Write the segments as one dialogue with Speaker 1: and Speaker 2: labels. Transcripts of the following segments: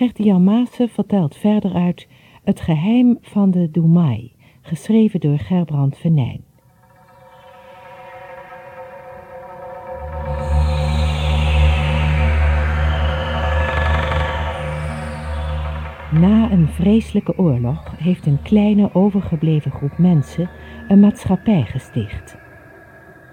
Speaker 1: Gert-Jan vertelt verder uit Het geheim van de Doemai, geschreven door Gerbrand Venijn. Na een vreselijke oorlog heeft een kleine overgebleven groep mensen een maatschappij gesticht.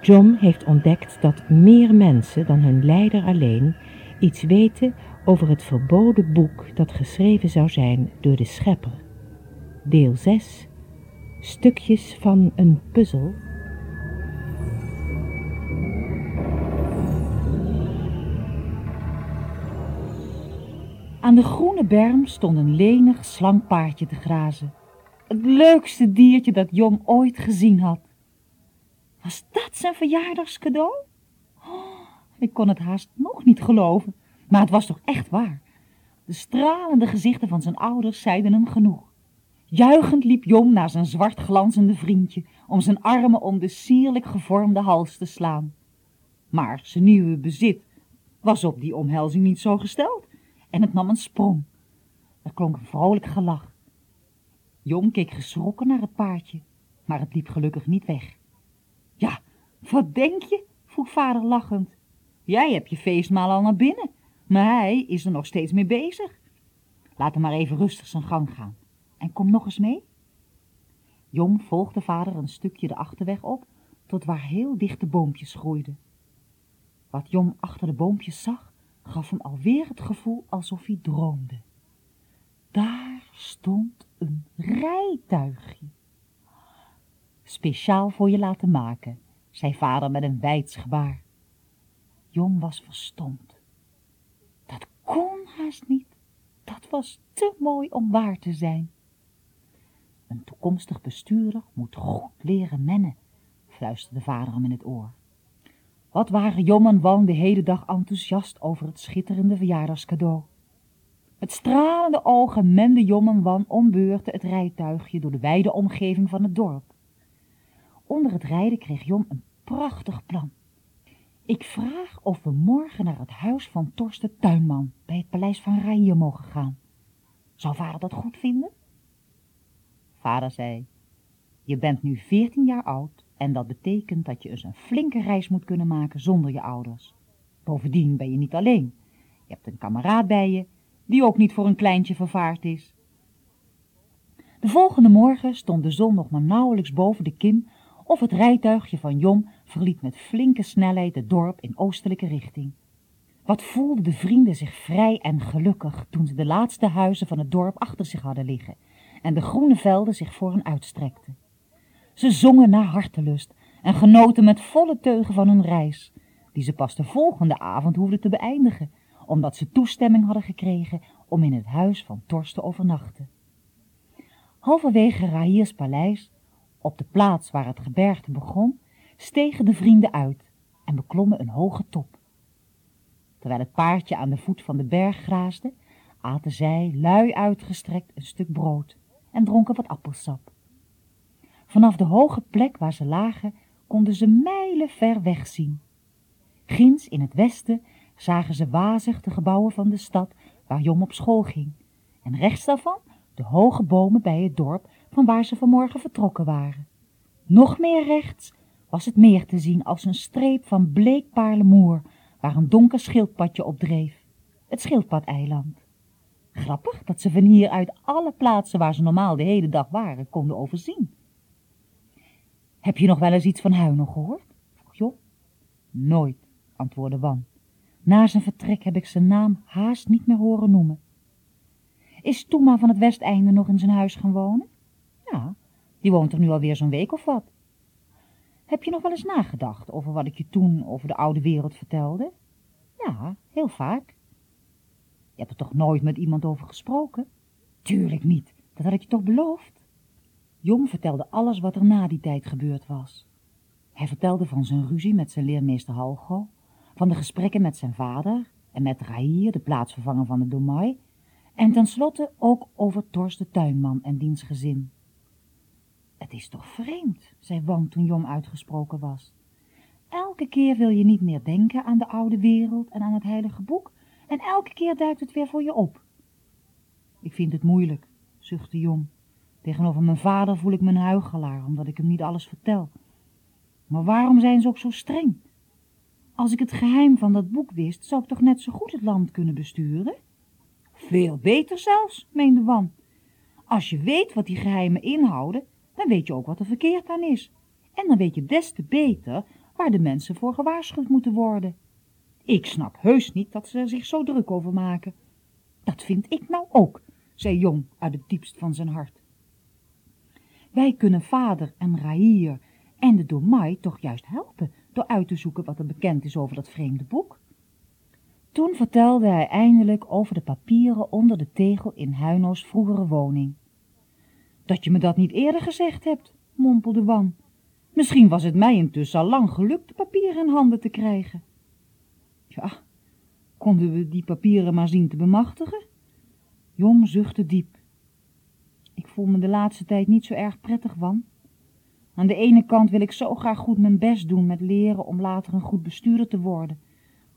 Speaker 1: John heeft ontdekt dat meer mensen dan hun leider alleen iets weten over het verboden boek dat geschreven zou zijn door de schepper. Deel 6 Stukjes van een puzzel
Speaker 2: Aan de groene berm stond een lenig, slank paardje te grazen. Het leukste diertje dat Jom ooit gezien had. Was dat zijn verjaardagscadeau? Oh, ik kon het haast nog niet geloven, maar het was toch echt waar. De stralende gezichten van zijn ouders zeiden hem genoeg. Juichend liep Jom naar zijn zwart glanzende vriendje om zijn armen om de sierlijk gevormde hals te slaan. Maar zijn nieuwe bezit was op die omhelzing niet zo gesteld en het nam een sprong. Er klonk een vrolijk gelach. Jong keek geschrokken naar het paardje, maar het liep gelukkig niet weg. Ja, wat denk je? vroeg vader lachend. Jij hebt je feestmaal al naar binnen, maar hij is er nog steeds mee bezig. Laat hem maar even rustig zijn gang gaan. En kom nog eens mee. Jong volgde vader een stukje de achterweg op, tot waar heel dichte boompjes groeiden. Wat Jong achter de boompjes zag, gaf hem alweer het gevoel alsof hij droomde. Daar stond een rijtuigje. Speciaal voor je laten maken, zei vader met een wijds gebaar. Jong was verstomd. Niet. Dat was te mooi om waar te zijn. Een toekomstig bestuurder moet goed leren mennen, fluisterde vader hem in het oor. Wat waren Jom en Wan de hele dag enthousiast over het schitterende verjaardagscadeau. Met stralende ogen mende Jom en Wan om het rijtuigje door de wijde omgeving van het dorp. Onder het rijden kreeg Jom een prachtig plan. Ik vraag of we morgen naar het huis van Torsten Tuinman bij het paleis van Raier mogen gaan. Zou vader dat goed vinden? Vader zei, je bent nu veertien jaar oud en dat betekent dat je eens een flinke reis moet kunnen maken zonder je ouders. Bovendien ben je niet alleen. Je hebt een kameraad bij je, die ook niet voor een kleintje vervaard is. De volgende morgen stond de zon nog maar nauwelijks boven de kim of het rijtuigje van Jom verliet met flinke snelheid het dorp in oostelijke richting. Wat voelden de vrienden zich vrij en gelukkig toen ze de laatste huizen van het dorp achter zich hadden liggen en de groene velden zich voor hen uitstrekten. Ze zongen naar hartelust en genoten met volle teugen van hun reis, die ze pas de volgende avond hoefden te beëindigen, omdat ze toestemming hadden gekregen om in het huis van Torst te overnachten. Halverwege Rahiers paleis, op de plaats waar het gebergte begon, stegen de vrienden uit en beklommen een hoge top. Terwijl het paardje aan de voet van de berg graasde, aten zij, lui uitgestrekt, een stuk brood en dronken wat appelsap. Vanaf de hoge plek waar ze lagen, konden ze mijlen ver wegzien. Ginds in het westen zagen ze wazig de gebouwen van de stad waar Jom op school ging, en rechts daarvan de hoge bomen bij het dorp van waar ze vanmorgen vertrokken waren. Nog meer rechts was het meer te zien als een streep van bleek paarlemoer, waar een donker schildpadje op dreef, het schildpadeiland. Grappig dat ze van hier uit alle plaatsen waar ze normaal de hele dag waren konden overzien. Heb je nog wel eens iets van Huino gehoord? vroeg Job. Nooit, antwoordde Wan. Na zijn vertrek heb ik zijn naam haast niet meer horen noemen. Is Toema van het Westeinde nog in zijn huis gaan wonen? Die woont er nu alweer zo'n week of wat. Heb je nog wel eens nagedacht over wat ik je toen over de oude wereld vertelde? Ja, heel vaak. Je hebt er toch nooit met iemand over gesproken? Tuurlijk niet, dat had ik je toch beloofd? Jong vertelde alles wat er na die tijd gebeurd was. Hij vertelde van zijn ruzie met zijn leermeester Halgo, van de gesprekken met zijn vader en met Rahier, de plaatsvervanger van de Domai, en tenslotte ook over Torst de tuinman en diens gezin. Het is toch vreemd, zei Wang toen Jong uitgesproken was. Elke keer wil je niet meer denken aan de oude wereld en aan het heilige boek, en elke keer duikt het weer voor je op. Ik vind het moeilijk, zuchtte Jong. Tegenover mijn vader voel ik me een huichelaar, omdat ik hem niet alles vertel. Maar waarom zijn ze ook zo streng? Als ik het geheim van dat boek wist, zou ik toch net zo goed het land kunnen besturen? Veel beter zelfs, meende Wan. Als je weet wat die geheimen inhouden, dan weet je ook wat er verkeerd aan is. En dan weet je des te beter waar de mensen voor gewaarschuwd moeten worden. Ik snap heus niet dat ze er zich zo druk over maken. Dat vind ik nou ook, zei Jong uit het diepst van zijn hart. Wij kunnen vader en Rahir en de Domai toch juist helpen door uit te zoeken wat er bekend is over dat vreemde boek. Toen vertelde hij eindelijk over de papieren onder de tegel in Huino's vroegere woning. Dat je me dat niet eerder gezegd hebt, mompelde Wan. Misschien was het mij intussen al lang gelukt de papieren in handen te krijgen. Ja, konden we die papieren maar zien te bemachtigen? Jong zuchtte diep. Ik voel me de laatste tijd niet zo erg prettig, Wan. Aan de ene kant wil ik zo graag goed mijn best doen met leren om later een goed bestuurder te worden.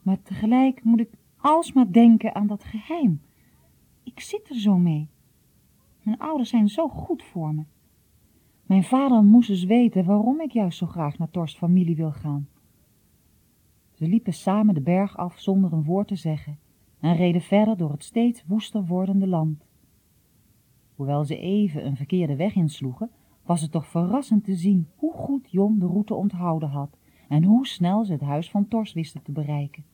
Speaker 2: Maar tegelijk moet ik alsmaar denken aan dat geheim. Ik zit er zo mee. Mijn ouders zijn zo goed voor me. Mijn vader moest eens weten waarom ik juist zo graag naar Tors familie wil gaan. Ze liepen samen de berg af zonder een woord te zeggen en reden verder door het steeds woester wordende land. Hoewel ze even een verkeerde weg insloegen, was het toch verrassend te zien hoe goed Jon de route onthouden had en hoe snel ze het huis van Tors wisten te bereiken.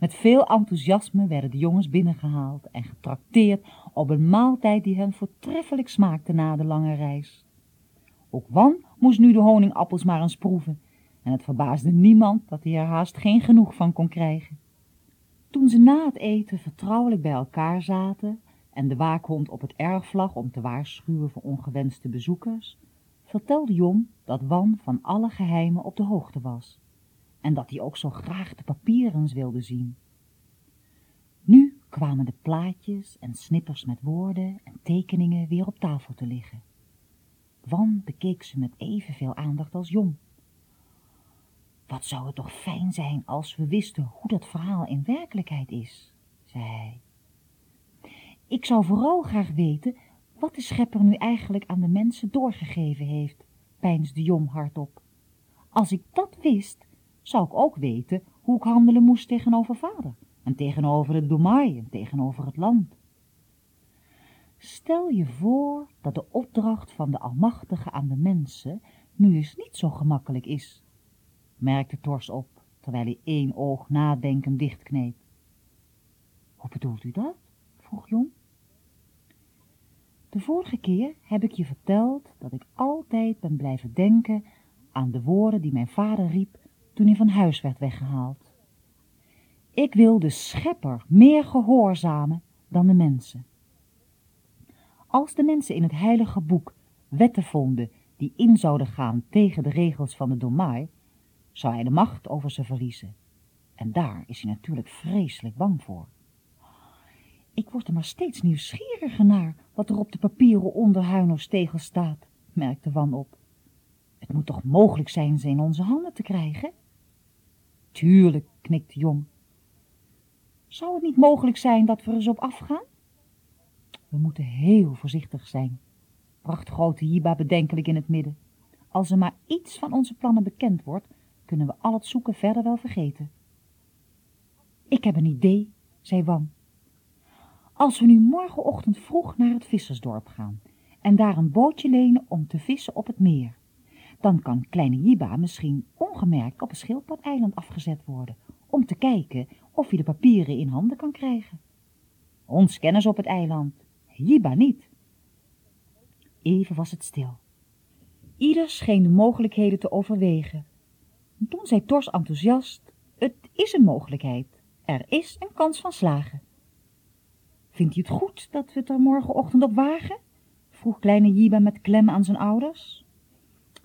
Speaker 2: Met veel enthousiasme werden de jongens binnengehaald en getrakteerd op een maaltijd die hen voortreffelijk smaakte na de lange reis. Ook Wan moest nu de honingappels maar eens proeven en het verbaasde niemand dat hij er haast geen genoeg van kon krijgen. Toen ze na het eten vertrouwelijk bij elkaar zaten en de waakhond op het erf lag om te waarschuwen voor ongewenste bezoekers, vertelde Jon dat Wan van alle geheimen op de hoogte was en dat hij ook zo graag de papieren wilde zien. Nu kwamen de plaatjes en snippers met woorden en tekeningen weer op tafel te liggen. Wan bekeek ze met evenveel aandacht als Jon. Wat zou het toch fijn zijn als we wisten hoe dat verhaal in werkelijkheid is, zei hij. Ik zou vooral graag weten wat de schepper nu eigenlijk aan de mensen doorgegeven heeft, peinsde Jong hardop. Als ik dat wist, zou ik ook weten hoe ik handelen moest tegenover vader en tegenover het domaai en tegenover het land. Stel je voor dat de opdracht van de Almachtige aan de mensen nu eens niet zo gemakkelijk is, merkte Tors op, terwijl hij één oog nadenkend dichtkneep. Hoe bedoelt u dat? vroeg Jong. De vorige keer heb ik je verteld dat ik altijd ben blijven denken aan de woorden die mijn vader riep toen hij van huis werd weggehaald. Ik wil de schepper meer gehoorzamen dan de mensen. Als de mensen in het heilige boek wetten vonden die in zouden gaan tegen de regels van de Domai, zou hij de macht over ze verliezen. En daar is hij natuurlijk vreselijk bang voor. Ik word er maar steeds nieuwsgieriger naar wat er op de papieren onder Huino's tegel staat, merkte Wan op. Het moet toch mogelijk zijn ze in onze handen te krijgen? Tuurlijk, knikte Jong. Zou het niet mogelijk zijn dat we er eens op afgaan? We moeten heel voorzichtig zijn, bracht grote Jiba bedenkelijk in het midden. Als er maar iets van onze plannen bekend wordt, kunnen we al het zoeken verder wel vergeten. Ik heb een idee, zei Wan. Als we nu morgenochtend vroeg naar het vissersdorp gaan en daar een bootje lenen om te vissen op het meer, dan kan kleine Jiba misschien ongemerkt op een schildpadeiland afgezet worden om te kijken of hij de papieren in handen kan krijgen. Ons kennen ze op het eiland, Jiba niet. Even was het stil. Ieder scheen de mogelijkheden te overwegen. toen zei Tors enthousiast, het is een mogelijkheid. Er is een kans van slagen. Vindt u het goed dat we het er morgenochtend op wagen? vroeg kleine Jiba met klem aan zijn ouders.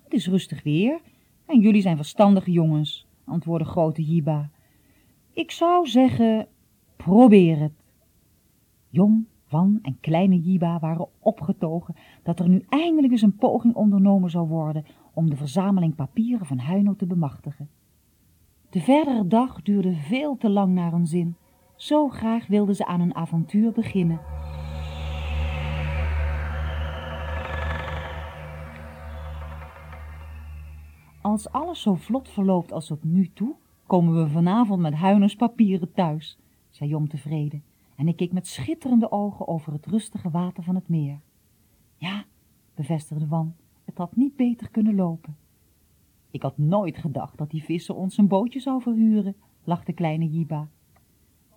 Speaker 2: Het is rustig weer en jullie zijn verstandige jongens, antwoordde grote Jiba. Ik zou zeggen, probeer het. Jong, Wan en kleine Jiba waren opgetogen dat er nu eindelijk eens een poging ondernomen zou worden om de verzameling papieren van Huino te bemachtigen. De verdere dag duurde veel te lang naar hun zin. Zo graag wilden ze aan een avontuur beginnen. Als alles zo vlot verloopt als tot nu toe, komen we vanavond met Huiners papieren thuis, zei Jom tevreden, en ik keek met schitterende ogen over het rustige water van het meer. Ja, bevestigde Wan, het had niet beter kunnen lopen. Ik had nooit gedacht dat die visser ons een bootje zou verhuren, lachte kleine Jiba.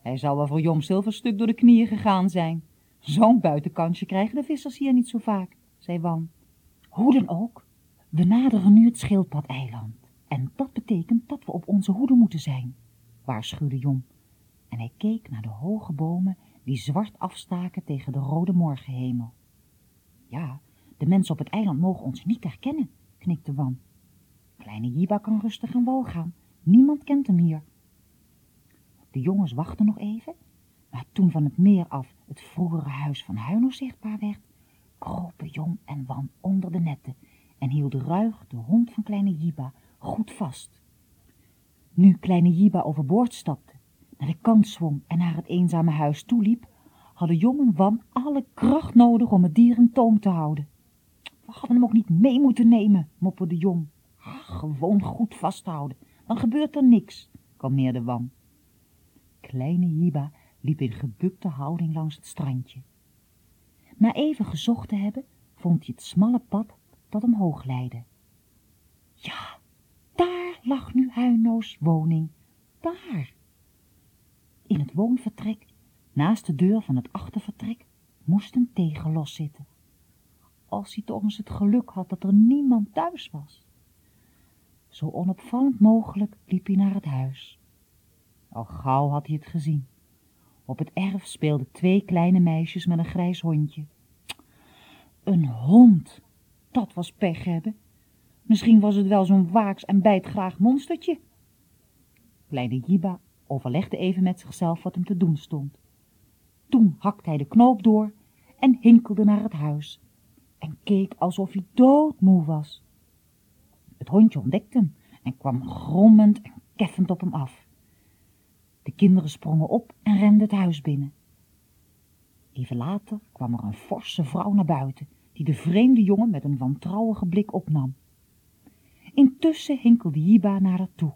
Speaker 2: Hij zou wel voor Jom Zilverstuk door de knieën gegaan zijn. Zo'n buitenkansje krijgen de vissers hier niet zo vaak, zei Wan. Hoe dan ook, we naderen nu het schildpad-eiland. En dat betekent dat we op onze hoede moeten zijn, waarschuwde Jom. En hij keek naar de hoge bomen die zwart afstaken tegen de rode morgenhemel. Ja, de mensen op het eiland mogen ons niet herkennen, knikte Wan. Kleine Jiba kan rustig aan wal gaan. Niemand kent hem hier. De jongens wachten nog even, maar toen van het meer af het vroegere huis van Huino zichtbaar werd, kropen Jong en Wan onder de netten en hielden ruig de hond van kleine Jiba goed vast. Nu kleine Jiba overboord stapte, naar de kant zwom en naar het eenzame huis toeliep, hadden Jong en Wan alle kracht nodig om het dier in toom te houden. We hadden hem ook niet mee moeten nemen, mopperde Jong. Gewoon goed vasthouden, dan gebeurt er niks, kalmeerde Wan. Kleine Jiba liep in gebukte houding langs het strandje. Na even gezocht te hebben, vond hij het smalle pad dat omhoog leidde. Ja, daar lag nu Huino's woning, daar. In het woonvertrek, naast de deur van het achtervertrek, moest een tegel loszitten. Als hij toch eens het geluk had dat er niemand thuis was. Zo onopvallend mogelijk liep hij naar het huis. Al gauw had hij het gezien. Op het erf speelden twee kleine meisjes met een grijs hondje. Een hond, dat was pech hebben. Misschien was het wel zo'n waaks en bijtgraag monstertje. Kleine Jiba overlegde even met zichzelf wat hem te doen stond. Toen hakte hij de knoop door en hinkelde naar het huis en keek alsof hij doodmoe was. Het hondje ontdekte hem en kwam grommend en keffend op hem af. De kinderen sprongen op en renden het huis binnen. Even later kwam er een forse vrouw naar buiten, die de vreemde jongen met een wantrouwige blik opnam. Intussen hinkelde Jiba naar haar toe.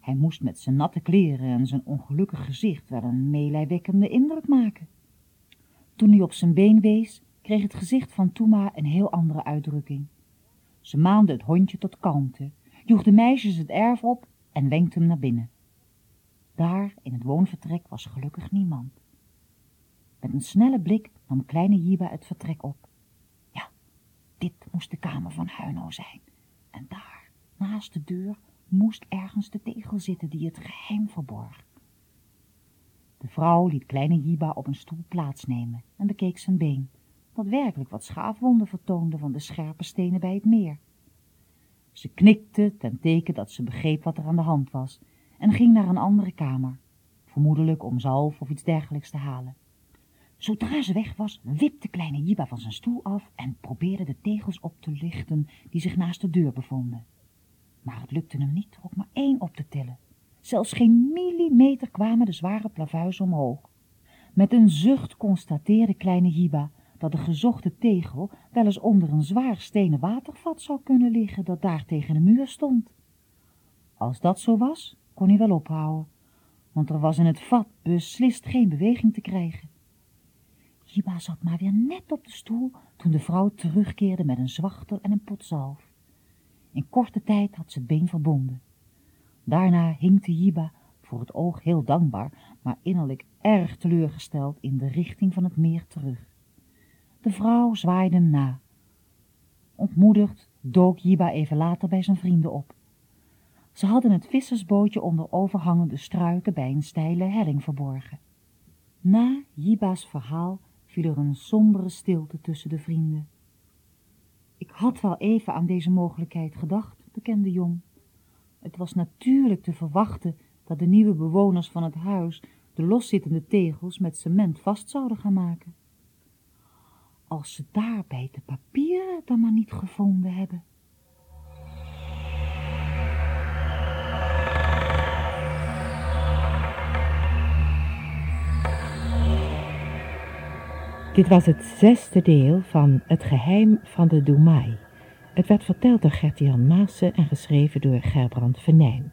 Speaker 2: Hij moest met zijn natte kleren en zijn ongelukkig gezicht wel een meelijwekkende indruk maken. Toen hij op zijn been wees, kreeg het gezicht van Toema een heel andere uitdrukking. Ze maande het hondje tot kalmte, joeg de meisjes het erf op en wenkte hem naar binnen. Daar in het woonvertrek was gelukkig niemand. Met een snelle blik nam kleine Jiba het vertrek op. Ja, dit moest de kamer van Huino zijn. En daar, naast de deur, moest ergens de tegel zitten die het geheim verborg. De vrouw liet kleine Jiba op een stoel plaatsnemen en bekeek zijn been, dat werkelijk wat schaafwonden vertoonde van de scherpe stenen bij het meer. Ze knikte ten teken dat ze begreep wat er aan de hand was en ging naar een andere kamer, vermoedelijk om zalf of iets dergelijks te halen. Zodra ze weg was, wipte kleine Jiba van zijn stoel af en probeerde de tegels op te lichten die zich naast de deur bevonden. Maar het lukte hem niet ook maar één op te tillen. Zelfs geen millimeter kwamen de zware plavuizen omhoog. Met een zucht constateerde kleine Jiba dat de gezochte tegel wel eens onder een zwaar stenen watervat zou kunnen liggen dat daar tegen de muur stond. Als dat zo was, kon hij wel ophouden, want er was in het vat beslist geen beweging te krijgen. Jiba zat maar weer net op de stoel toen de vrouw terugkeerde met een zwachtel en een pot zalf. In korte tijd had ze het been verbonden. Daarna hinkte Jiba, voor het oog heel dankbaar, maar innerlijk erg teleurgesteld, in de richting van het meer terug. De vrouw zwaaide hem na. Ontmoedigd dook Jiba even later bij zijn vrienden op. Ze hadden het vissersbootje onder overhangende struiken bij een steile helling verborgen. Na Jiba's verhaal viel er een sombere stilte tussen de vrienden. Ik had wel even aan deze mogelijkheid gedacht, bekende Jong. Het was natuurlijk te verwachten dat de nieuwe bewoners van het huis de loszittende tegels met cement vast zouden gaan maken. Als ze daarbij de papieren dan maar niet gevonden hebben.
Speaker 1: Dit was het zesde deel van Het geheim van de Doemai, Het werd verteld door Gertian Maassen en geschreven door Gerbrand Venijn.